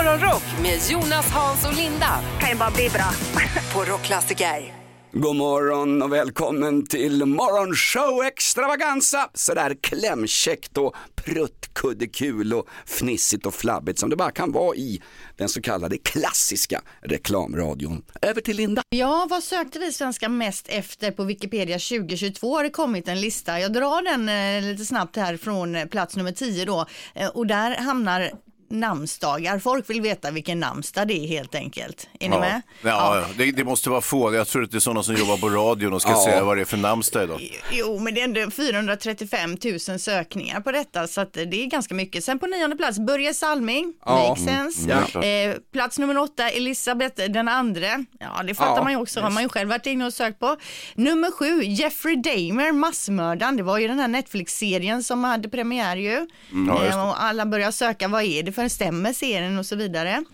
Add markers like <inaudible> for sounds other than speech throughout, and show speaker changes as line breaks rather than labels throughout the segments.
Morgonrock med Jonas, Hans och Linda
kan ju bara bli bra. <laughs>
på Rockklassiker.
God morgon och välkommen till Morgonshow Extravaganza. Sådär klämkäckt och pruttkuddekul och fnissigt och flabbigt som det bara kan vara i den så kallade klassiska reklamradion. Över till Linda.
Ja, vad sökte vi svenskar mest efter på Wikipedia 2022? Har det kommit en lista. Jag drar den eh, lite snabbt här från plats nummer 10 då eh, och där hamnar namnsdagar. Folk vill veta vilken namnsdag det är helt enkelt. Är ni
Ja,
med?
ja, ja. Det, det måste vara få. Jag tror att det är sådana som jobbar på radion och ska <laughs>
Ja.
säga vad det är för namnsdag idag.
Jo, men det är ändå 435 000 sökningar på detta så att det är ganska mycket. Sen på nionde plats Börje Salming,
Ja.
makes sense.
Mm, ja.
eh, plats nummer åtta Elisabeth den andre. Ja, det fattar
Ja,
man ju också, har man ju själv varit inne och sökt på. Nummer sju Jeffrey Dahmer, massmördaren. Det var ju den här Netflix-serien som hade premiär ju.
Mm,
eh, och alla börjar söka, vad är det för stämmer serien och så vidare.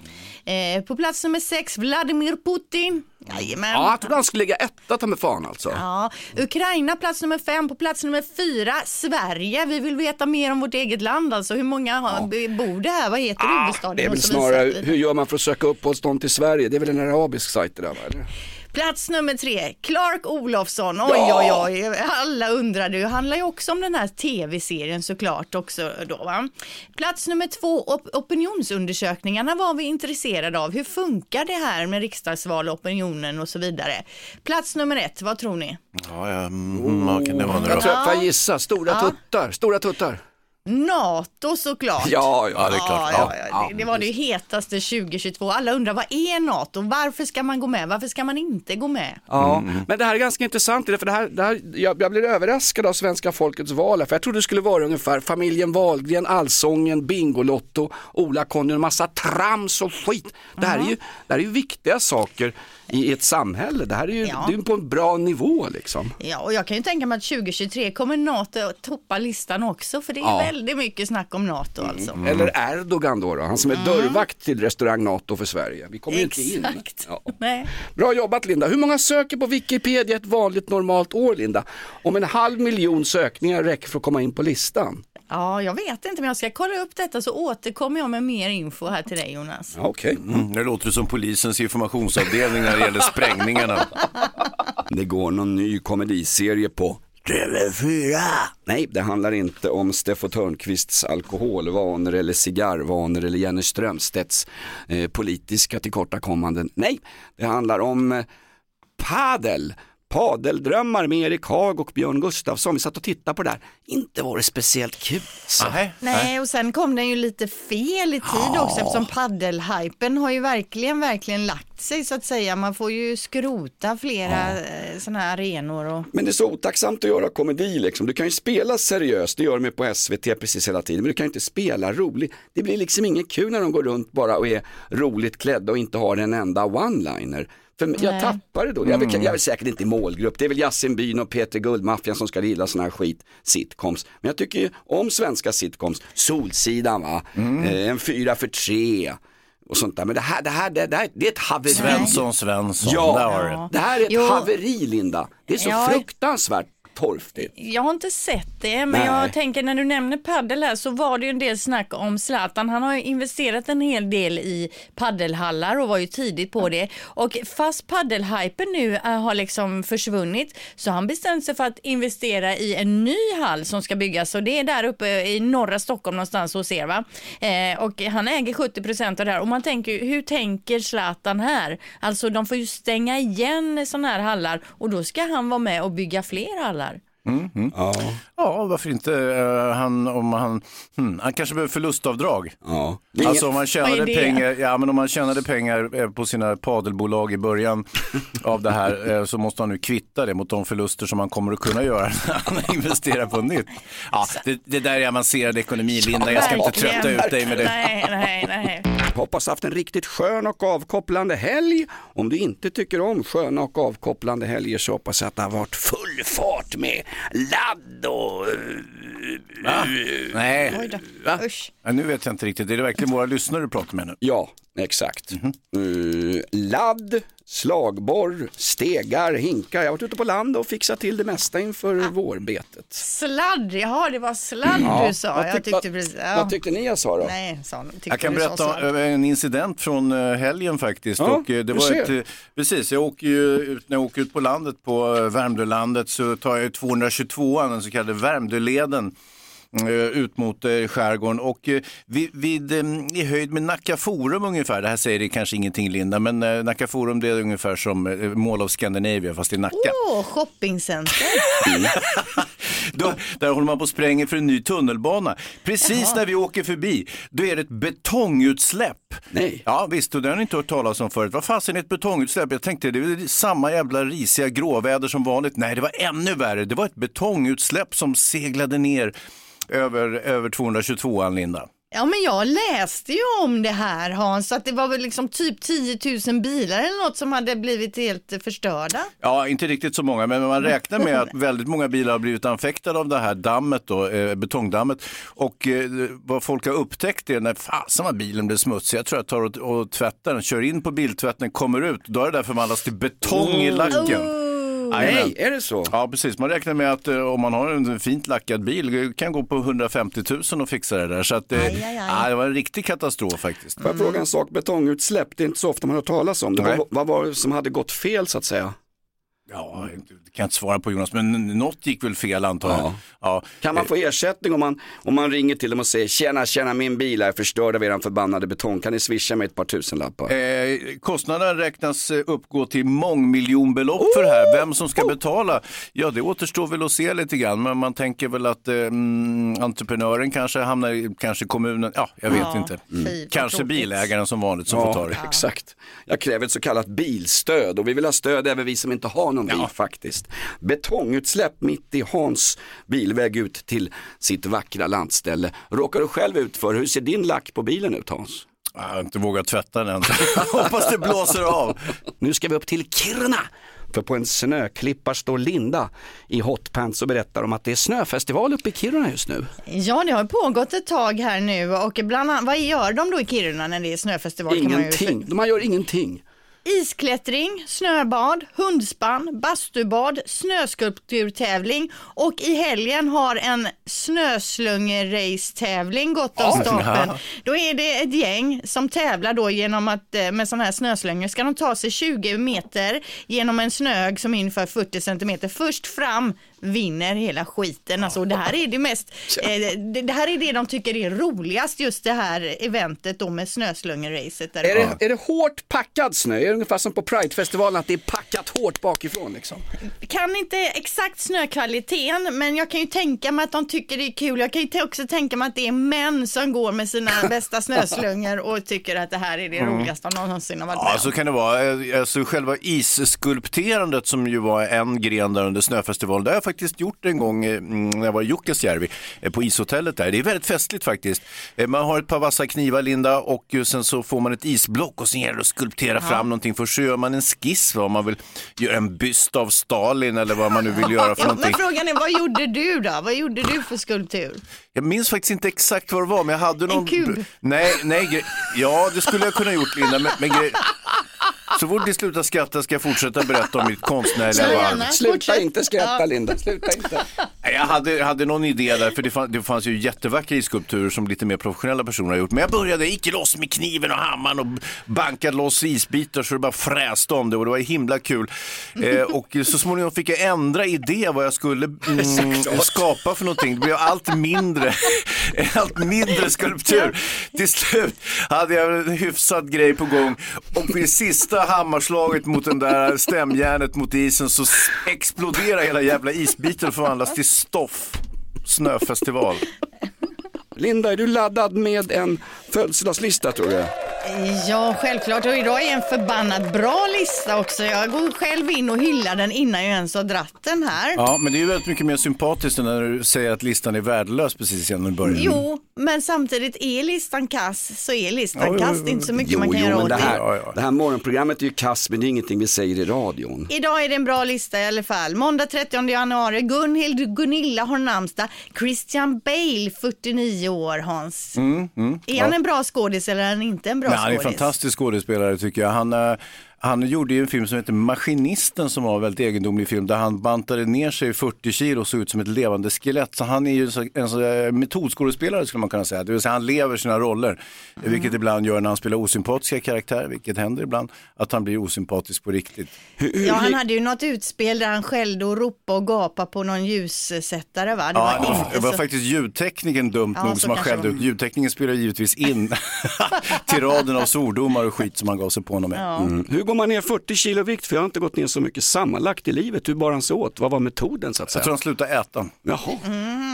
Eh, på plats nummer sex Vladimir Putin. Jajamän.
Ja, jag trodde han skulle ligga etta ta med fan alltså.
Ja, Ukraina plats nummer fem, på plats nummer fyra Sverige. Vi vill veta mer om vårt eget land, alltså hur många har, bor det här, vad heter
Ah,
huvudstaden?
det är väl snarare, hur gör man för att söka uppehållstillstånd till Sverige? Det är väl en arabisk sajt det där va?
Plats nummer tre, Clark Olofsson. Oj,
Ja!
oj, oj, alla undrade ju. Det handlar ju också om den här tv-serien såklart också då va. Plats nummer två, op- opinionsundersökningarna var vi intresserade av. Hur funkar det här med riksdagsval, opinionen och så vidare. Plats nummer ett, vad tror ni?
Ja, ja, mm, vad kan det vara nu
Jag
då?
tror, får jag gissa? Stora tuttar, stora tuttar.
NATO såklart.
Ja,
Ja, det är klart.
Ja,
Ja.
ja, det, det var det hetaste 2022. Alla undrar vad är NATO? Varför ska man gå med? Varför ska man inte gå med?
Ja, men det här är ganska intressant, för det här, det här, jag, jag blir överraskad av svenska folkets val, för jag trodde det skulle vara ungefär familjen Wahlgren, Allsången, Bingolotto, Ola Conny, en massa trams och skit. Det här är ju, det här är ju viktiga saker i ett samhälle, det här är ju
Ja.
det är på en bra nivå liksom.
Ja, och jag kan ju tänka mig att 2023 kommer NATO att toppa listan också, för det är
Ja.
Väldigt mycket snack om NATO alltså.
Eller Erdogan då, då, han som är dörrvakt till restaurang NATO för Sverige. Vi kommer ju inte in.
Exakt.
Ja. <laughs>
Nej.
Bra jobbat Linda. Hur många söker på Wikipedia ett vanligt normalt år Linda? Om en halv miljon sökningar räcker för att komma in på listan.
Ja, jag vet inte, men jag ska kolla upp detta så återkommer jag med mer info här till dig Jonas.
Okej.
Mm, det låter som polisens informationsavdelning när det gäller sprängningarna. <laughs>
Det går någon ny komediserie på TV4. Nej, det handlar inte om Steffo Törnqvists alkoholvanor eller cigarrvanor eller Jenny Strömstedts eh, politiska tillkortakommanden. Nej, det handlar om eh, padel. Padeldrömmar med Erik Haag och Björn Gustafsson. Vi satt och tittade på det där. Inte var det speciellt kul. Så.
Nej.
Nej, och sen kom den ju lite fel i tid också eftersom paddelhypen har ju verkligen, verkligen lagt sig så att säga. Man får ju skrota flera ja. sådana här arenor och
Men det är så otacksamt att göra komedi liksom. Du kan ju spela seriöst, det gör de på SVT precis hela tiden, men du kan ju inte spela roligt. Det blir liksom inget kul när de går runt bara och är roligt klädda och inte har en enda one-liner. För jag tappar det då. Jag är, jag är säkert inte i målgrupp. Det är väl Yasin Byn och Peter Guldmaffian som ska gilla sån här skit, sitcoms. Men jag tycker ju om svenska sitcoms, Solsidan va, eh, en fyra för tre och sånt där. Men det här, det här, det, här det är ett haveri.
Svensson, Svensson,
Ja.
där har du det.
Det här är ett
Jo.
haveri Linda. Det är så
Ja.
fruktansvärt torftigt.
Jag har inte sett det, men
Nej.
jag tänker när du nämner paddel här så var det ju en del snack om Zlatan. Han har ju investerat en hel del i paddelhallar och var ju tidigt på det. Och fast paddelhypen nu äh, har liksom försvunnit så han bestämt sig för att investera i en ny hall som ska byggas och det är där uppe i norra Stockholm någonstans hos er va. Eh, och han äger 70 procent av det här och man tänker hur tänker Zlatan här? Alltså de får ju stänga igen sådana här hallar och då ska han vara med och bygga fler hallar.
Ja.
Ja, varför inte? Eh, han, om han, hmm, han kanske behöver förlustavdrag.
Ja.
Alltså om man
Vad
tjänade pengar, ja men om man tjänade pengar eh, på sina padelbolag i början <laughs> av det här eh, så måste han nu kvitta det mot de förluster som han kommer att kunna göra <laughs> när han investerar på nytt. Ja, det, det där är avancerad ekonomi Linda, jag ska inte trötta ut dig med det.
Nej, nej, nej.
Hoppas haft en riktigt skön och avkopplande helg. Om du inte tycker om sköna och avkopplande helger så hoppas jag att det har varit full full fart med ladd och...
Va? Nej,
Oj då.
Va?
Usch.
Ja, nu vet jag inte riktigt. Är det verkligen våra lyssnare du pratar med nu?
Ja, exakt. Eh, ladd, slagborr, stegar, hinkar. Jag har varit ute på land och fixat till det mesta inför vårbetet.
Sladd, jaha det var sladd du sa.
Vad
Jag
tyck-
tyckte
vad-
precis, ja.
Vad tyckte ni jag sa då?
Nej, sa tyckte
Jag kan berätta om en incident från eh, helgen faktiskt.
Ja,
och, eh, det var
ser.
ett, eh, precis, jag åker ju ut, när jag åker ut på landet på eh, Värmdölandet så tar jag ju 222an, den så kallade Värmdöleden eh, ut mot eh, skärgården och eh, vid, vid, i höjd med Nacka Forum ungefär, det här säger det kanske ingenting Linda, men Nacka Forum det är ungefär som Mall of Scandinavia fast i Nacka.
Åh, shoppingcenter. <laughs> <laughs>
Då, där håller man på och spränger för en ny tunnelbana. Precis när vi åker förbi, då är det ett betongutsläpp.
Nej.
Ja visst, och det har ni inte hört talas om förut. Vad fasen är ett betongutsläpp? Jag tänkte det är samma jävla risiga gråväder som vanligt. Nej, det var ännu värre. Det var ett betongutsläpp som seglade ner över, över 222an, Linda.
Ja men jag läste ju om det här Hans, att det var väl liksom typ 10 000 bilar eller något som hade blivit helt förstörda.
Ja, inte riktigt så många, men man räknar med att väldigt många bilar har blivit anfäktade av det här dammet, då, eh, betongdammet. Och eh, vad folk har upptäckt är när fasen vad bilen blir smutsig, jag tror jag tar och, och tvättar den, kör in på biltvätten, kommer ut, då är det där förvandlas till betong i lacken. Jajamän.
Nej, är det så?
Ja, precis. Man räknar med att eh, om man har en fint lackad bil kan gå på 150 000 och fixa det där. Så att, eh,
Aj, aj, aj.
Ja, det var en riktig katastrof faktiskt.
Får jag fråga en sak, betongutsläpp, det är inte så ofta man har talas om det.
Nej.
Vad, vad var det som hade gått fel så att säga?
Ja, kan jag inte svara på Jonas, men något gick väl fel antar jag.
Ja.
Ja.
Kan man få ersättning om man, om man ringer till dem och säger tjena, tjena min bil är förstörd av eran förbannade betong, kan ni swisha mig ett par tusenlappar?
Eh, kostnaden räknas eh, uppgå till mångmiljonbelopp för det här. Vem som ska betala, ja det återstår väl att se lite grann. Men man tänker väl att eh, mm, entreprenören kanske hamnar i kanske kommunen, ja jag vet
Ja,
inte.
vad
Kanske bilägaren som vanligt som får ta det.
exakt. Jag kräver ett så kallat bilstöd och vi vill ha stöd även vi som inte har någon bil faktiskt. Betongutsläpp mitt i Hans bilväg ut till sitt vackra landställe. Råkar du själv ut för, hur ser din lack på bilen ut Hans?
Jag har inte vågat tvätta den. <laughs> Hoppas det blåser av.
Nu ska vi upp till Kiruna. För på en snöklippa står Linda i hotpants och berättar om att det är snöfestival uppe i Kiruna just nu.
Ja det har pågått ett tag här nu och bland annat, vad gör de då i Kiruna när det är snöfestival? kan man ju-
Ingenting, man gör ingenting.
Isklättring, snöbad, hundspann, bastubad, snöskulpturtävling och i helgen har en snöslungerace-tävling gått av stapeln. Då är det ett gäng som tävlar då genom att eh, med sådana här snöslungor ska de ta sig 20 meter genom en snög som är ungefär 40 centimeter. Först fram vinner hela skiten. Alltså, det här är det mest, <laughs> eh, det, det här är det de tycker är roligast just det här eventet då med snöslungeracet.
Är det, är det hårt packad snö? Är det ungefär som på Pridefestivalen att det är packat hårt bakifrån liksom?
kan inte exakt snökvaliteten men jag kan ju tänka mig att de tycker det är kul. Jag kan ju också tänka mig att det är män som går med sina <laughs> bästa snöslungor och tycker att det här är det roligaste de någonsin har varit med
Ja, så kan det vara. Eh, Alltså, själva isskulpterandet som ju var en gren där under snöfestivalen, faktiskt gjort en gång eh, mm, när jag var i Jukkasjärvi eh, på ishotellet där. Det är väldigt festligt faktiskt. Eh, Man har ett par vassa knivar, Linda, och sen så får man ett isblock och sen gäller det att skulptera fram någonting. Först så gör man en skiss, va, om man vill göra en byst av Stalin eller vad man nu vill göra för <laughs>
Ja,
någonting.
men frågan är vad gjorde du då? Vad gjorde du för skulptur?
Jag minns faktiskt inte exakt vad det var, men jag hade någon...
kub?
Nej, nej, ja det skulle jag kunna gjort Linda, men, men <laughs> så fort ni slutar skratta ska jag fortsätta berätta om mitt konstnärliga
Så
varv.
Sluta inte skratta. Linda, sluta inte.
Nej, Jag hade, hade någon idé där, för det fanns, det fanns ju jättevackra isskulpturer som lite mer professionella personer har gjort. Men jag började, gick loss med kniven och hammaren och bankade loss isbitar så det bara fräste om det och det var himla kul. Eh, och så småningom fick jag ändra idé vad jag skulle <laughs> mm, skapa för någonting. Det blev allt mindre, <laughs> allt mindre skulptur. Till slut hade jag en hyfsad grej på gång och vid sista hammarslaget mot den där stämjärnet mot isen så exploderar hela jävla isbiten och förvandlas till stoff. Snöfestival.
Linda, är du laddad med en födelsedagslista tror du?
Ja, självklart. Och idag är en förbannat bra lista också. Jag går själv in och hyllar den innan jag ens har dratt den här.
Ja, men det är ju väldigt mycket mer sympatiskt när du säger att listan är värdelös precis innan du börjar.
Jo, men samtidigt är listan kass så är listan
Ja,
kass. Det är inte så mycket
Jo,
man kan
jo,
göra åt
det här, det här morgonprogrammet är ju kass, men det är ingenting vi säger i radion.
Idag är det en bra lista i alla fall. Måndag 30 januari, Gunhild Gunilla har namnsdag. Christian Bale, 49 år Hans. är han en bra skådis eller är han inte en bra
Nej, han är en fantastisk skådespelare tycker jag. Han, eh, han gjorde ju en film som heter Maskinisten som var en väldigt egendomlig film där han bantade ner sig 40 kilo och såg ut som ett levande skelett. Så han är ju en eh, metodskådespelare skulle man kunna säga. Det vill säga han lever sina roller.
Mm.
Vilket ibland gör när han spelar osympatiska karaktärer, vilket händer ibland, att han blir osympatisk på riktigt.
Ja, han hade ju något utspel där han skällde och ropade och gapade på någon ljussättare va? Det var
Ja, det var,
inte
det var
så...
faktiskt ljudtekniken dumt
Ja,
nog som han skällde ut. Ljudtekniken spelar givetvis in <laughs> till raden av svordomar och skit som han gav sig på honom med.
Mm. Man ner 40 kilo vikt? För jag har inte gått ner så mycket sammanlagt i livet. Hur bar han sig åt? Vad var metoden så att
Jag
säga?
tror han slutade äta.
Jaha.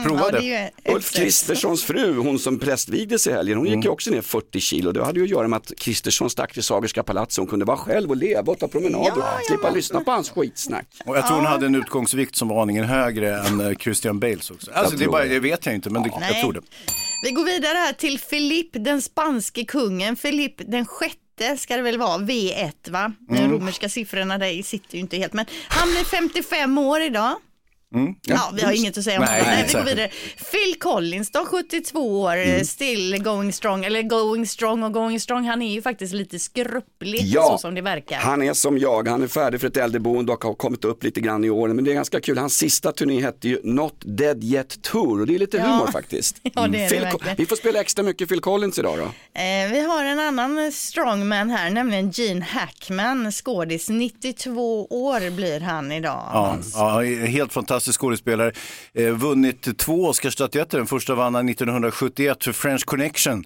Prova
Ja, det
det.
Ulf. Kristerssons fru, hon som prästvigdes i helgen, hon
Mm.
gick ju också ner 40 kilo. Det hade ju att göra med att Kristersson stack till Sagerska palatset. Hon kunde vara själv och leva och ta promenader och slippa lyssna på hans skitsnack.
Och jag tror hon hade en utgångsvikt som var aningen högre än eh, Christian Bales också. Alltså, det, bara,
det.
vet jag inte, men det, jag tror det.
Vi går vidare här till Filipp, den spanske kungen. Filipp den sjätte ska det väl vara, V1 va?
Mm.
De romerska siffrorna där sitter ju inte helt, men han blir 55 år idag. Ja, vi har inget att säga om
Nej,
honom. Nej, vi går vidare. Phil Collins då, 72 år,
Mm.
still going strong, eller going strong och going strong. Han är ju faktiskt lite skröplig
Ja,
så som det verkar.
Han är som jag, han är färdig för ett äldreboende och har kommit upp lite grann i åren. Men det är ganska kul, hans sista turné hette ju Not Dead Yet Tour och det är lite
Ja.
humor faktiskt. <laughs>
Ja, det är det
Phil,
verkligen.
vi får spela extra mycket Phil Collins idag då.
Eh, vi har en annan strongman här, nämligen Gene Hackman, skådis. 92 år blir han idag.
Ja, ja, helt fantastisk skådespelare. Eh, vunnit två Oscarsstatyetter. Den första vann han 1971 för French Connection.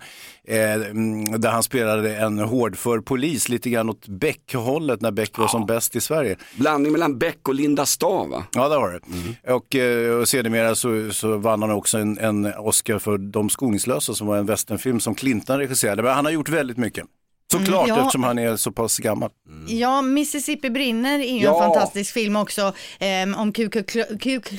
Eh, mm, där han spelade en hårdför polis, lite grann åt Beck-hållet när Beck var som bäst i Sverige.
Blandning mellan Beck och Linda Stav va?
Ja, det var det. Och, eh, och sedermera så, så vann han också en, en Oscar för De skoningslösa som var en westernfilm som Clinton regisserade. Men han har gjort väldigt mycket. Såklart
ja.
eftersom han är så pass gammal.
Ja, Mississippi brinner är ju
Ja.
en fantastisk film också ehm, om Ku Klux Kuk.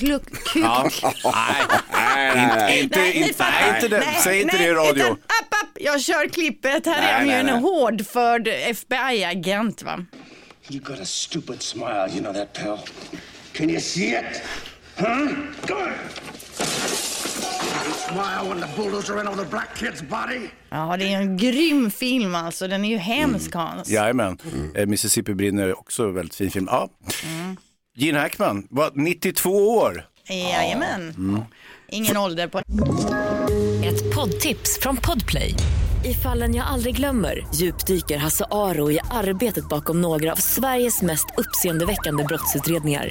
Nej, inte,
Nej,
inte, nej, inte det.
Nej,
Säg inte det i radio.
utan, app, app, jag kör klippet. Här
Nej,
är han ju en hårdförd FBI-agent va.
You got a stupid smile, you know that, pal? Can you see it? Huh? Good. You
Ja, det är en grym film alltså. Den är ju hemsk Hans.
Jajamän. Eh, Mississippi brinner är också en väldigt fin film. Ja. Gene Hackman var 92 år.
Jajamän. Ingen ålder på
Ett poddtips från Podplay. I fallen jag aldrig glömmer djupdyker Hasse Aro i arbetet bakom några av Sveriges mest uppseendeväckande brottsutredningar.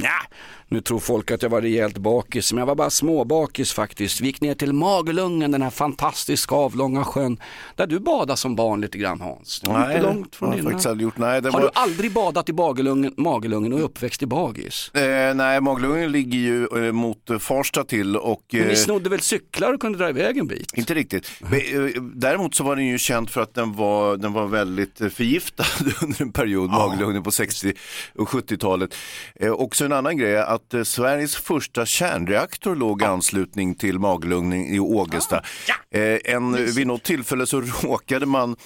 Ja, nu tror folk att jag var rejält bakis, men jag var bara småbakis faktiskt. Vi gick ner till Magelungen, den här fantastiska avlånga sjön, där du badade som barn lite grann Hans. Det var inte långt från dina.
faktiskt gjort. Nej,
Har
var...
du aldrig badat i Magelungen, Magelungen och är uppväxt i Bagis?
Eh, nej, Maglungen ligger ju eh, mot eh, Farsta till och...
Men
eh,
ni snodde väl cyklar och kunde dra iväg en bit?
Inte riktigt. Men, eh, Däremot så var den ju känd för att den var, den var väldigt eh, förgiftad <laughs> under en period, Maglugnen på 60 och 70-talet. Eh, också en annan grej att eh, Sveriges första kärnreaktor låg i anslutning till Maglugnen i Ågesta. Eh, en, vid något tillfälle så <laughs> råkade man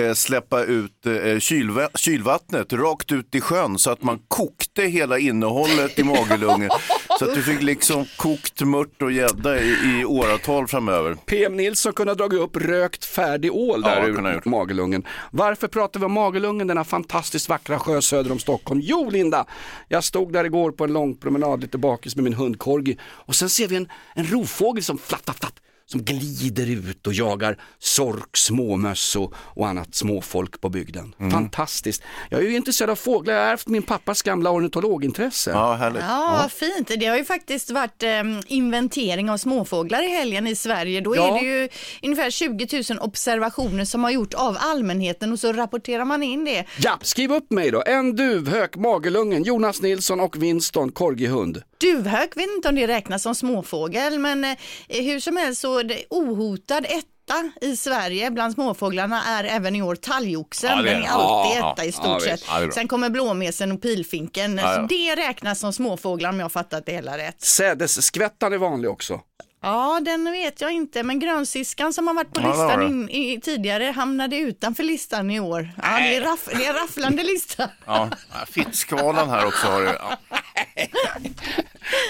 eh, släppa ut eh, kylva- kylvattnet rakt ut i sjön så att man kokte hela innehållet i Magelungen. <laughs> så att du fick liksom kokt mört och gädda i, i åratal framöver.
PM Nilsson kunde ha dragit upp rökt färdig ål
Ja,
där
ha
ur. Magelungen. Varför pratar vi om Magelungen, denna fantastiskt vackra sjö söder om Stockholm? Jo Linda, jag stod där igår på en lång promenad lite bakis med min hund Corgi och sen ser vi en, en rovfågel som flatt, flatt, flatt som glider ut och jagar sork, småmöss och, och annat småfolk på bygden. Fantastiskt. Jag är ju intresserad av fåglar, jag har ärvt min pappas gamla ornitologintresse.
Ja, härligt.
Ja, vad fint. Det har ju faktiskt varit eh, inventering av småfåglar i helgen i Sverige. Då
Ja.
är det ju ungefär 20 000 observationer som har gjort av allmänheten och så rapporterar man in det.
Ja, skriv upp mig då. En duvhök, Magelungen, Jonas Nilsson och Winston, korgihund.
Duvhök vet inte om det räknas som småfågel, men eh, hur som helst så är det ohotad etta i Sverige bland småfåglarna är även i år talgoxen.
Ja, det är
Den är
det.
alltid
Ja,
etta i
ja,
stort
ja,
sett.
Ja, det är bra.
Sen kommer blåmesen och pilfinken.
Ja, ja.
Så det räknas som småfåglar om jag har fattat det hela rätt.
Sädesskvättan är vanlig också.
Ja, den vet jag inte, men grönsiskan som har varit på
Ja, det var
listan
det.
in, i, tidigare hamnade utanför listan i år. Ja, det, är raff, det är en rafflande <laughs> lista.
Ja, fittskvalan här också har det. Ja.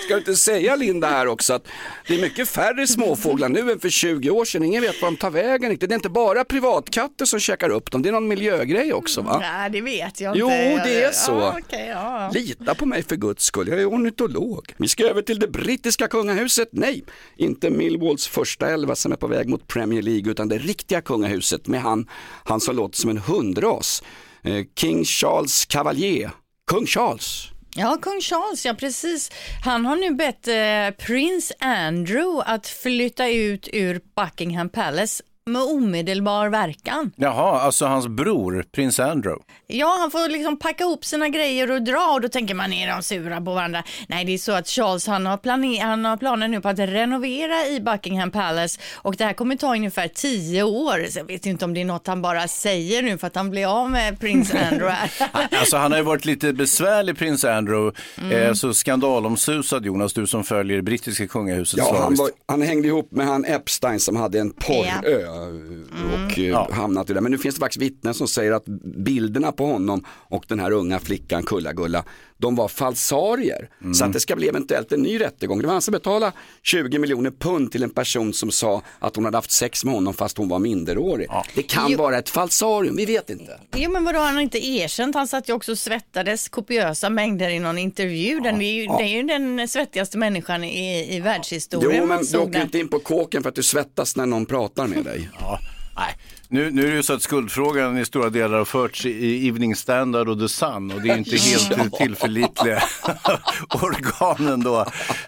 Ska du inte säga Linda här också att det är mycket färre småfåglar nu än för 20 år sedan. Ingen vet var de tar vägen riktigt. Det är inte bara privatkatter som käkar upp dem, det är någon miljögrej också va?
Nej, det vet jag
Jo,
inte.
det är så.
Ja, okej, ja.
Lita på mig för guds skull, jag är ornitolog. Vi ska över till det brittiska kungahuset. Nej, inte Millwalls första elva som är på väg mot Premier League utan det riktiga kungahuset med han, han som låter som en hundras. Eh, King Charles Cavalier, kung Charles.
Ja, kung Charles, ja precis. Han har nu bett eh, prins Andrew att flytta ut ur Buckingham Palace med omedelbar verkan.
Jaha, alltså hans bror, prins Andrew.
Ja, han får liksom packa ihop sina grejer och dra och då tänker man, är de sura på varandra? Nej, det är så att Charles han har, planer, han har planer nu på att renovera i Buckingham Palace och det här kommer ta ungefär tio år. Så jag vet inte om det är något han bara säger nu för att han blir av med prins <laughs> Andrew här.
Alltså han har ju varit lite besvärlig prins Andrew, eh, så skandalomsusad Jonas, du som följer brittiska kungahuset
Ja, han, var, han hängde ihop med han Epstein som hade en porrö och eh,
Ja.
hamnat i det. Men nu finns det faktiskt vittnen som säger att bilderna på honom och den här unga flickan Kulla-Gulla, de var falsarier. Så att det ska bli eventuellt en ny rättegång. Det var han som betalade 20 miljoner pund till en person som sa att hon hade haft sex med honom fast hon var minderårig. Det kan
Jo.
vara ett falsarium, vi vet inte.
Jo men vadå, han har inte erkänt. Han satt ju också och svettades kopiösa mängder i någon intervju. Den är ju, Det är ju den svettigaste människan i, i världshistorien.
Jo, men du åker inte in på kåken för att du svettas när någon pratar med dig.
Nu, nu är det ju så att skuldfrågan i stora delar har förts i- Evening Standard och The Sun och det är inte helt tillförlitliga <laughs> organen då.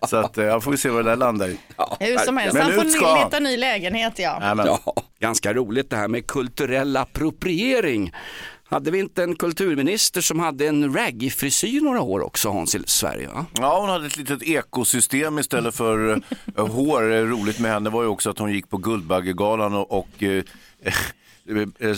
Så att, eh, ja, får vi se vad det där landar i.
Hur som helst,
Men
han får
ska
leta ny lägenhet ja.
Ja, ganska roligt det här med kulturell appropriering. Hade vi inte en kulturminister som hade en raggy-frisyr några år också, Hans, i Sverige? Va?
Ja, hon hade ett litet ekosystem istället för uh, hår. Eh, Roligt med henne var ju också att hon gick på Guldbaggegalan och, och eh, eh,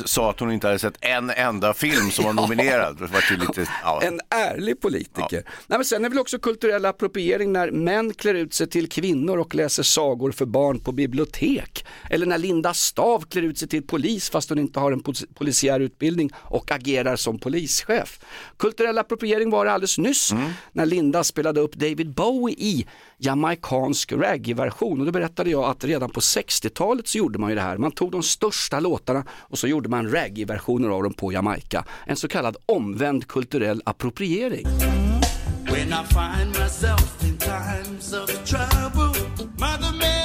sa att hon inte hade sett en enda film som var <laughs> nominerad. Var lite, ja.
En ärlig politiker. Nej, men sen är väl också kulturell appropriering när män klär ut sig till kvinnor och läser sagor för barn på bibliotek. Eller när Linda Stav klär ut sig till polis fast hon inte har en pol- polisiär utbildning och agerar som polischef. Kulturell appropriering var det alldeles nyss när Linda spelade upp David Bowie i jamaicansk reggae-version och då berättade jag att redan på 60-talet så gjorde man ju det här. Man tog de största låtarna och så gjorde man reggae-versioner av dem på Jamaica. En så kallad omvänd kulturell appropriering.
When I find myself in times of trouble, Mother Mary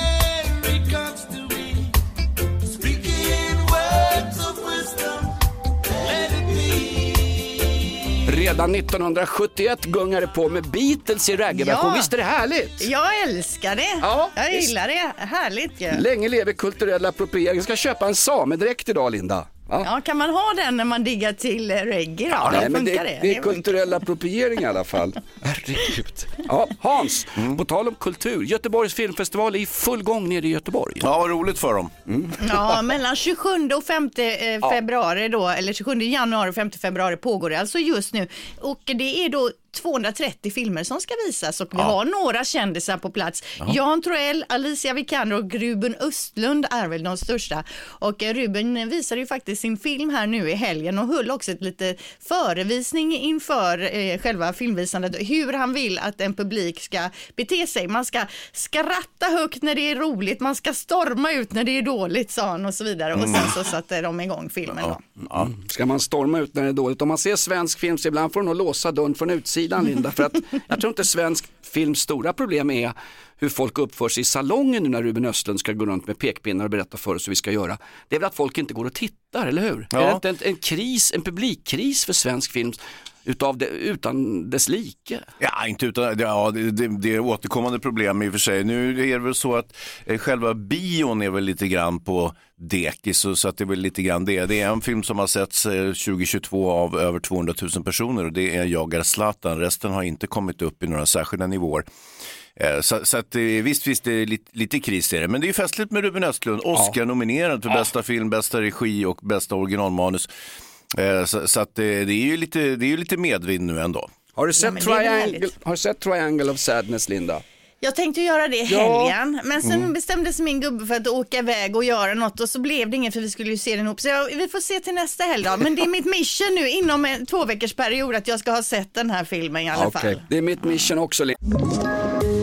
Redan 1971 gungade på med Beatles i reggae-version.
Ja.
Visst är det härligt?
Jag älskar det.
Ja,
jag gillar det. Härligt ju.
Länge leve kulturell appropriering. Jag ska köpa en samedräkt idag Linda. Ja.
Ja, kan man ha den när man diggar till eh, reggae då?
Nej,
Funkar
men det,
det?
det är kulturell appropriering i alla fall. <laughs> Herregud. Ja, Hans, på tal om kultur. Göteborgs filmfestival är i full gång nere i Göteborg.
ja, vad roligt för dem.
Ja, mellan 27 och 5 eh, februari då, eller 27 januari och 5 februari pågår det alltså just nu. Och det är då 230 filmer som ska visas och vi har några kändisar på plats. Jan Troell, Alicia Vikander och Ruben Östlund är väl de största. Och eh, Ruben visade ju faktiskt sin film här nu i helgen och höll också ett lite förevisning inför eh, själva filmvisandet hur han vill att en publik ska bete sig. Man ska skratta högt när det är roligt, man ska storma ut när det är dåligt sa han och så vidare. Och sen så satte de igång filmen då.
Ska man storma ut när det är dåligt? Om man ser svensk film så ibland får de nog låsa dörren från utsidan sidan Linda. För att jag tror inte svensk films stora problem är hur folk uppför sig i salongen nu när Ruben Östlund ska gå runt med pekpinnar och berätta för oss hur vi ska göra. Det är väl att folk inte går och tittar, eller hur?
Ja.
Är det inte en, en kris, en publikkris för svensk film utav det, utan dess like?
Ja, inte utan, ja, det, det, det är återkommande problem i och för sig. Nu är det väl så att eh, själva bion är väl lite grann på dekis, så, att det är väl lite grann det. Det är en film som har setts eh, 2022 av över 200 000 personer och det är Jagar Zlatan. Resten har inte kommit upp i några särskilda nivåer. Eh, Så, så att, eh, visst, visst, det är lite, lite kris är det. Men det är ju festligt med Ruben Östlund, Oscar-nominerad för bästa film, bästa regi och bästa originalmanus. Eh, Så, så att det är ju lite, det är ju lite medvind nu ändå.
Har du, sett
väl
Triangle, har du sett Triangle of Sadness Linda?
Jag tänkte göra det i
Ja.
helgen, men sen
Mm.
bestämde sig min gubbe för att åka iväg och göra något och så blev det inget för vi skulle ju se den ihop. Så jag, vi får se till nästa helg då. Men det är mitt mission nu inom en två veckors period att jag ska ha sett den här filmen i alla
Okej,
fall.
det är mitt mission också. Linda.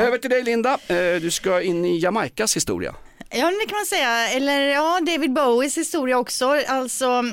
Över till dig Linda, Eh, du ska in i Jamaikas historia.
Ja, det kan man säga. Eller ja, David Bowies historia också. Alltså,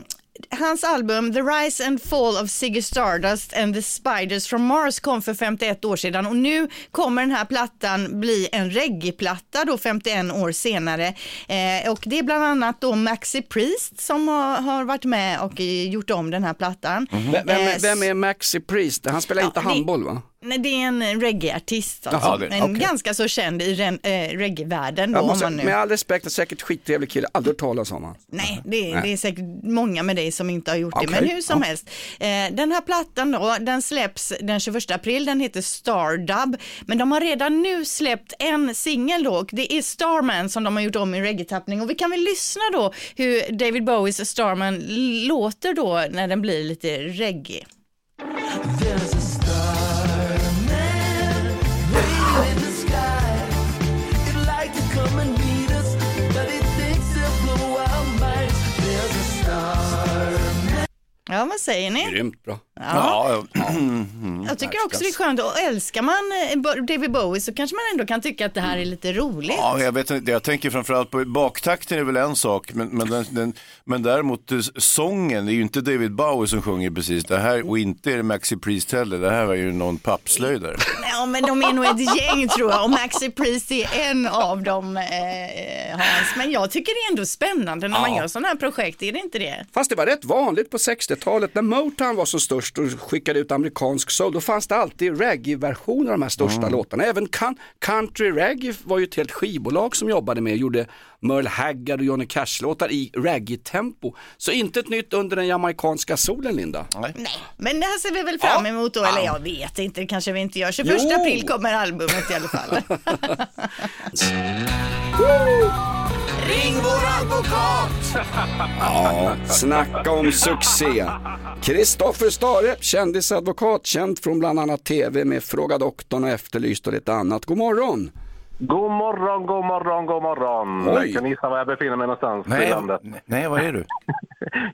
hans album The Rise and Fall of Ziggy Stardust and the Spiders from Mars kom för 51 år sedan och nu kommer den här plattan bli en reggae-platta då 51 år senare. Eh, och det är bland annat då Maxi Priest som har, har varit med och gjort om den här plattan.
Vem, vem,
Eh,
är- vem är Maxi Priest? Han spelar inte
Ja, det-
handboll va?
Nej, det är en reggae-artist, alltså.
Jaha, det-
en ganska så känd i ren- eh, reggae-världen. Då,
måste,
man nu...
med all respekt, en säkert skittrevlig kille, aldrig hört talas om honom.
Nej, det,
Nej.
det är säkert många med dig som inte har gjort det,
Okej,
men hur som
ja.
helst. Eh, den här plattan då, den släpps den 21 april, den heter Stardub, men de har redan nu släppt en singel då, och det är Starman som de har gjort om i reggae-tappning och vi kan väl lyssna då hur David Bowies Starman låter då när den blir lite reggae. Ja, vad säger ni?
Grymt bra.
Ja.
Ja,
Jag tycker också det är skönt och älskar man eh, David Bowie så kanske man ändå kan tycka att det här är lite roligt.
Ja, jag, vet, inte, jag tänker framförallt på baktakten är väl en sak, men, men, den, den, men däremot eh, sången, det är ju inte David Bowie som sjunger precis det här och inte är det Maxi Priest heller, det här var ju någon pappslöjdare.
Ja, men de är nog ett gäng tror jag och Maxi Priest är en av dem, eh, Hans. Men jag tycker det är ändå spännande när man
Ja.
gör sådana här projekt, är det inte det?
Fast det var rätt vanligt på 60-talet när Motown var som störst och skickade ut amerikansk soul. Då fanns det alltid reggae-versioner av de här största
Mm.
låtarna. Även country reggae var ju ett helt skivbolag som jobbade med och gjorde Merle Haggard och Johnny Cash-låtar i reggae-tempo. Så inte ett nytt under den jamaikanska solen Linda.
Nej, men det här ser vi väl fram emot då, eller jag vet inte, det kanske vi inte gör. 21
Jo.
april kommer albumet i alla fall. <laughs> <laughs>
Ring vår advokat!
Ja, snacka om succé. Kristoffer Stare, kändisadvokat, känd från bland annat tv med Fråga doktorn och Efterlyst och lite annat. God morgon!
God morgon, god morgon, god morgon.
Oj.
Kan ni gissa var jag befinner mig någonstans i
Nej,
landet?
nej, var är du?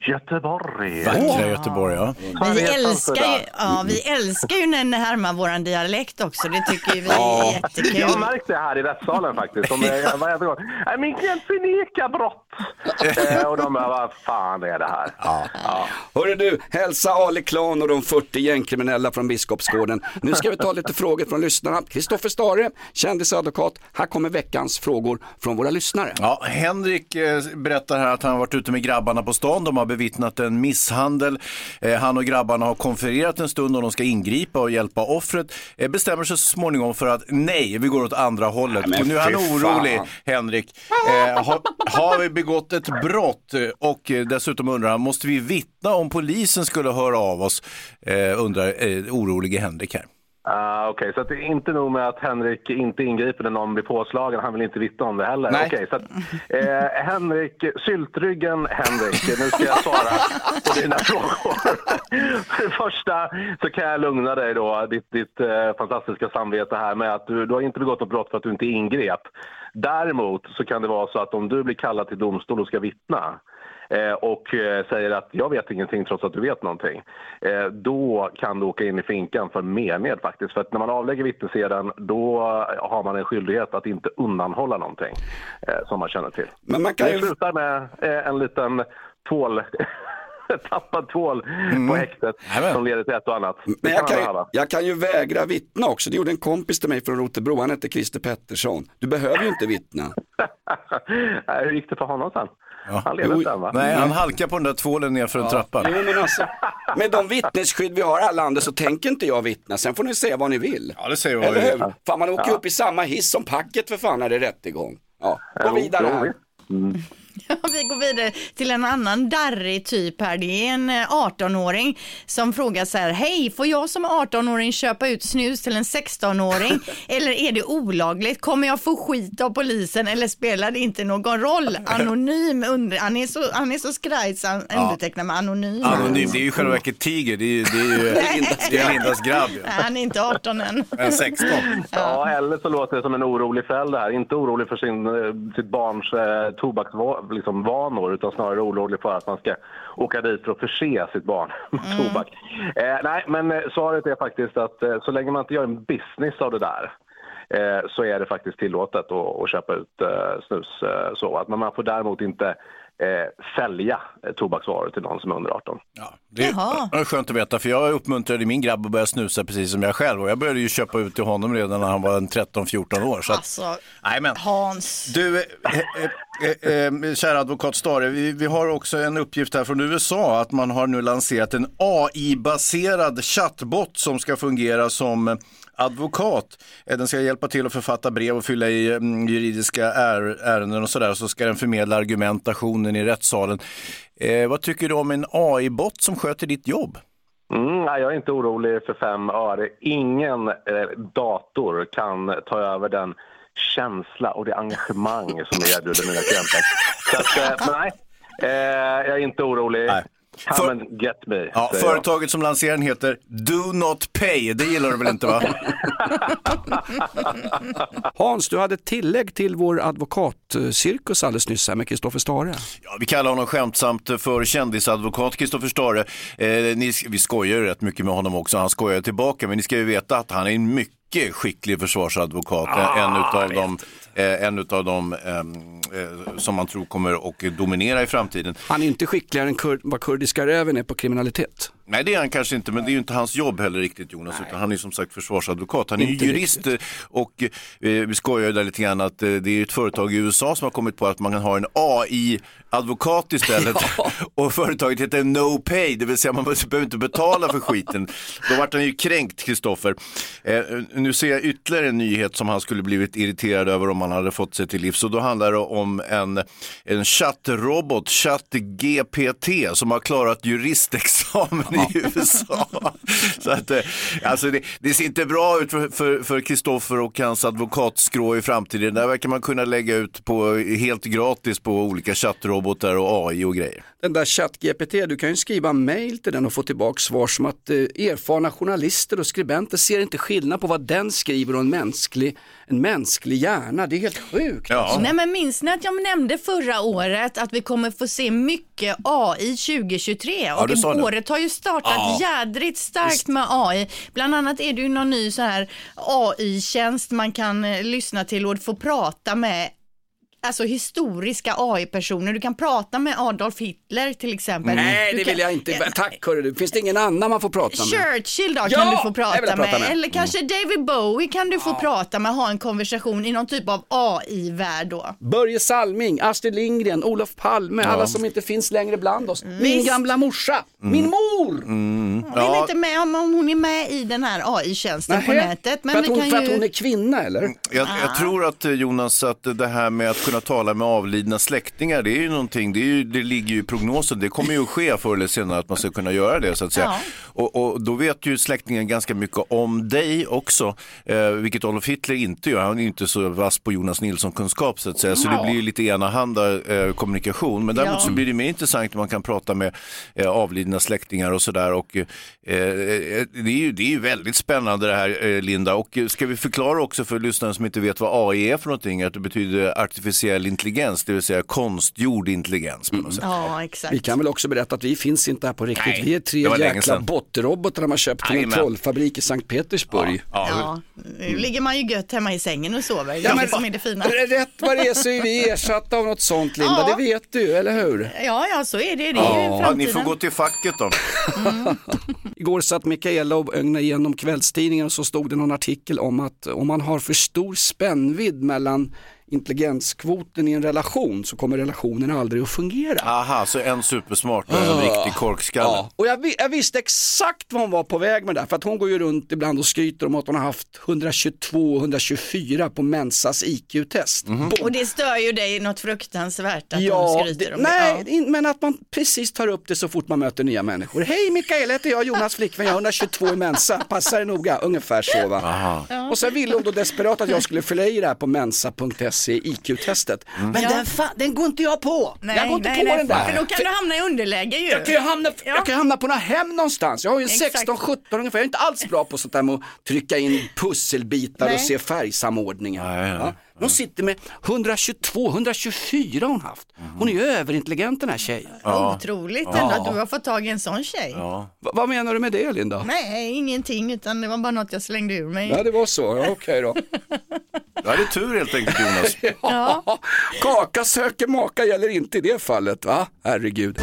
<laughs>
Göteborg.
Vackra Göteborg, ja.
Vi älskar, ju, ja, vi älskar ju när ni härmar våran dialekt också, det tycker ju vi
Ja.
är jättekul.
Jag har märkt det här i rättssalen faktiskt. De är, varje gång. Min klient förnekar brott. eh, och de bara, vad fan är det här? Ja.
Hörru du, hälsa Ali Klan och de 40 gängkriminella från Biskopsgården. Nu ska vi ta lite frågor från lyssnarna. Kristoffer Stare, kändisadvokat. Här kommer veckans frågor från våra lyssnare.
Ja, Henrik eh, berättar här att han har varit ute med grabbarna på stan. De har bevittnat en misshandel. Eh, han och grabbarna har konfererat en stund och de ska ingripa och hjälpa offret. Eh, bestämmer sig så småningom för att nej, vi går åt andra hållet.
Nej,
och nu är han orolig,
fan.
Henrik. Har, har vi begått ett brott? Och dessutom undrar han, måste vi vittna om polisen skulle höra av oss? Eh, undrar eh, orolige Henrik här.
Ah, Okej, så att det är inte nog med att Henrik inte ingriper när någon blir påslagen. Han vill inte vittna om det heller. Okej, så att, eh, Henrik, syltryggen Henrik, nu ska jag svara på dina frågor. För det första så kan jag lugna dig då, ditt, ditt eh, fantastiska samvete här med att du, du har inte begått något brott för att du inte ingrep. Däremot så kan det vara så att om du blir kallad till domstol och ska vittna och eh, säger att jag vet ingenting trots att du vet någonting, eh, då kan du åka in i finkan för mened faktiskt. För att när man avlägger vittneseden då har man en skyldighet att inte undanhålla någonting eh, som man känner till.
Men man kan
Det
ju...
slutar med eh, en liten tvål, <laughs> tappad tvål på häktet
Nämen.
som leder till ett och annat. Det
Mm. Men jag
kan
ju, jag kan ju vägra vittna också. Det gjorde en kompis till mig från Rotebro, han hette Christer Pettersson. Du behöver ju inte vittna. <laughs>
Hur gick det för honom sen? Han lever inte än va?
Nej, han halkar på den där tvålen nerför en trappa.
Jo, men alltså, med de vittnesskydd vi har alla landet så tänker inte jag vittna. Sen får ni säga vad ni vill.
Ja, det säger vad
Eller
vi
hur? Fan, man åker upp i samma hiss som packet för fan när det är rättegång. Ja, gå vidare här.
Mm. <laughs>
Ja, vi går vidare till en annan darrig typ här. Det är en eh, 18-åring som frågar så här, hej, får jag som 18-åring köpa ut snus till en 16-åring <laughs> eller är det olagligt? Kommer jag få skit av polisen eller spelar det inte någon roll? Anonym, under, han är så, han är så skraj så han undertecknar med anonym.
Anonym, det är ju själva verket Tiger, det är ju, det är ju <laughs> det är Lindas grabb.
Nej, han är inte 18 än.
En 16.
Ja, eller så låter det som en orolig förälder här. Inte orolig för sin, eh, sitt barns eh, tobaksvanor, liksom, vanor, utan snarare orolig för att man ska åka dit för att förse sitt barn <laughs> med tobak. Eh, nej, men eh, svaret är faktiskt att eh, så länge man inte gör en business av det där eh, så är det faktiskt tillåtet att, att köpa ut eh, snus. Eh, så. Att, men man får däremot inte eh, sälja eh, tobaksvaror till någon som är under 18.
Ja, det
Jaha.
är skönt att veta för jag uppmuntrade min grabb att börja snusa precis som jag själv och jag började ju köpa ut till honom redan när han var en 13-14 år. Så att,
Alltså,
nej, men.
Hans.
Du, eh, eh, eh, eh, kära advokat Stare, vi, vi har också en uppgift här från USA att man har nu lanserat en AI-baserad chattbot som ska fungera som eh, advokat. Eh, Den ska hjälpa till att författa brev och fylla i mm, juridiska är, ärenden och sådär. Så ska den förmedla argumentationen i rättssalen. Eh, vad tycker du om en AI-bot som sköter ditt jobb?
Mm, nej, jag är inte orolig för fem öre. Ingen eh, dator kan ta över den känsla och det engagemang som jag erbjuder mina klienter. Så att, eh, nej, eh, jag är inte orolig.
Nej.
Come
För-
and get me.
Ja,
jag.
företaget som lanserar den heter Do Not Pay. Det gillar du väl inte va? <laughs>
Hans, du hade ett tillägg till vår advokatcirkus alldeles nyss här med Kristoffer Stare.
Ja, vi kallar honom skämtsamt för kändisadvokat Kristoffer Stare. Eh, ni, vi skojar ju rätt mycket med honom också, han skojar tillbaka, men ni ska ju veta att han är en mycket skicklig försvarsadvokat. en utav dem, eh, en utav dem ehm, eh, som man tror kommer att dominera i framtiden.
Han är inte skickligare än kur- vad kurdiska räven är på kriminalitet.
Nej det är han kanske inte, men det är ju inte hans jobb heller riktigt Jonas, utan han är som sagt försvarsadvokat. Han är ju
Inte
jurist eh, och eh, vi skojar ju där lite grann att eh, det är ett företag i USA som har kommit på att man kan ha en AI-advokat istället. <laughs> <laughs> Och företaget heter No Pay, det vill säga man behöver inte betala för skiten. Då vart han ju kränkt, Kristoffer. Eh, nu ser jag ytterligare en nyhet som han skulle blivit irriterad över om han hade fått sig till livs. Och då handlar det om en, en chattrobot, ChatGPT, som har klarat juristexamen i USA. Så att, eh, alltså det, det ser inte bra ut för- för för Kristoffer och hans advokatskrå i framtiden. Där verkar man kunna lägga ut på helt gratis på olika chattrobotar och AI och grejer.
Den där ChatGPT, du kan ju skriva mail till den och få tillbaka svar som att eh, erfarna journalister och skribenter ser inte skillnad på vad den skriver och en mänsklig, en mänsklig hjärna. Det är helt sjukt.
Ja.
Nej men minns ni att jag nämnde förra året att vi kommer få se mycket AI 2023 och
det.
året har ju startat jädrigt starkt med AI. Bland annat är det ju någon ny så här AI-tjänst man kan eh, lyssna till och få prata med Alltså historiska AI-personer. Du kan prata med Adolf Hitler till exempel.
Nej,
Du
det
kan-
vill jag inte. Tack hörru du. Finns det ingen annan man får prata med?
Churchill då
Ja,
kan du få prata,
vill jag prata
med.
med.
Eller kanske David Bowie kan du få prata med, ha en konversation i någon typ av AI-värld då.
Börje Salming, Astrid Lindgren, Olof Palme, alla som inte finns längre bland oss. Min
Visst.
gamla morsa, min mor.
Jag vet inte med om hon är med i den här AI-tjänsten på nätet. Men
för, att
vi
hon,
kan
för
ju...
att hon är kvinna eller?
Jag, jag tror att eh, Jonas, att det här med att kunna tala med avlidna släktingar, det är ju någonting, det, är ju, det ligger ju i prognosen, det kommer ju att ske förr eller senare att man ska kunna göra det så att säga.
Ja.
Och, och då vet ju släktingen ganska mycket om dig också, eh, vilket Adolf Hitler inte gör. Han är ju inte så vass på Jonas Nilsson-kunskap så att säga, så det blir ju lite enahanda eh, kommunikation. Men däremot
Ja.
så blir det mer intressant när man kan prata med eh, avlidna släktingar och sådär. Och, eh, eh, det, är ju, det är ju väldigt spännande det här eh, Linda. Och eh, ska vi förklara också för lyssnare som inte vet vad AI är för någonting, att det betyder artificiell intelligens, det vill säga konstgjord intelligens på något sätt.
Ja, exakt.
Vi kan väl också berätta att vi finns inte här på riktigt.
Nej,
vi är tre jäkla
sedan.
bottenrobotar de har köpt till en trollfabrik i Sankt Petersburg.
Ja,
Ja, nu ligger man ju gött hemma i sängen och sover.
Ja,
det
men-
är som är det fina.
Rätt vad det är så är vi <laughs> ersatta av något sånt Linda,
Ja.
det vet du, eller hur?
Ja, ja, så är det. Det är ju
Ja, ni
framtiden.
får gå till facket då. <laughs>
Igår satt Mikaela och ögnade igenom kvällstidningen och så stod det någon artikel om att om man har för stor spännvidd mellan intelligenskvoten i en relation så kommer relationen aldrig att fungera.
Aha, så en supersmart och en riktig korkskalle.
Ja, och jag, jag visste exakt vad hon var på väg med det där, för att hon går ju runt ibland och skryter om att hon har haft 122 124 på Mensas IQ-test.
Mhm.
Och det stör ju dig något fruktansvärt att
Ja,
de skryter
det,
om
nej,
det.
in- men att man precis tar upp det så fort man möter nya människor. Hej Mikael, heter jag, Jonas flickvän, jag har 122 i Mensa, passar det noga, ungefär så va. Och så ville hon då desperat att jag skulle fylla i det här på mensa.se IQ-testet. Men den, fa- den går inte jag på,
Nej,
jag går inte
nej,
på
nej,
den där.
För då kan du hamna i underläge ju.
Jag kan ju hamna,
Ja.
jag kan hamna på några hem någonstans. Jag har ju en
Exakt.
16-17 ungefär. Jag är inte alls bra på sånt där med att trycka in pusselbitar och se färgsamordningar. Ja. De sitter med 122, 124 har hon haft. Hon är ju överintelligent den här tjejen.
Otroligt ändå att du har fått tag i en sån tjej.
Va- vad menar du med det Linda?
Nej, ingenting, utan det var bara något jag slängde ur mig.
Ja det var så, ja, okej då.
Du hade tur helt enkelt Jonas. <laughs>
Ja. Kaka söker maka gäller inte i det fallet va? Herregud.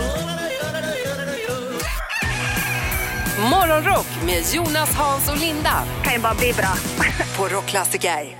Morgonrock med Jonas, Hans och Linda
kan ju bara bli bra. <laughs>
på Rockklassiker.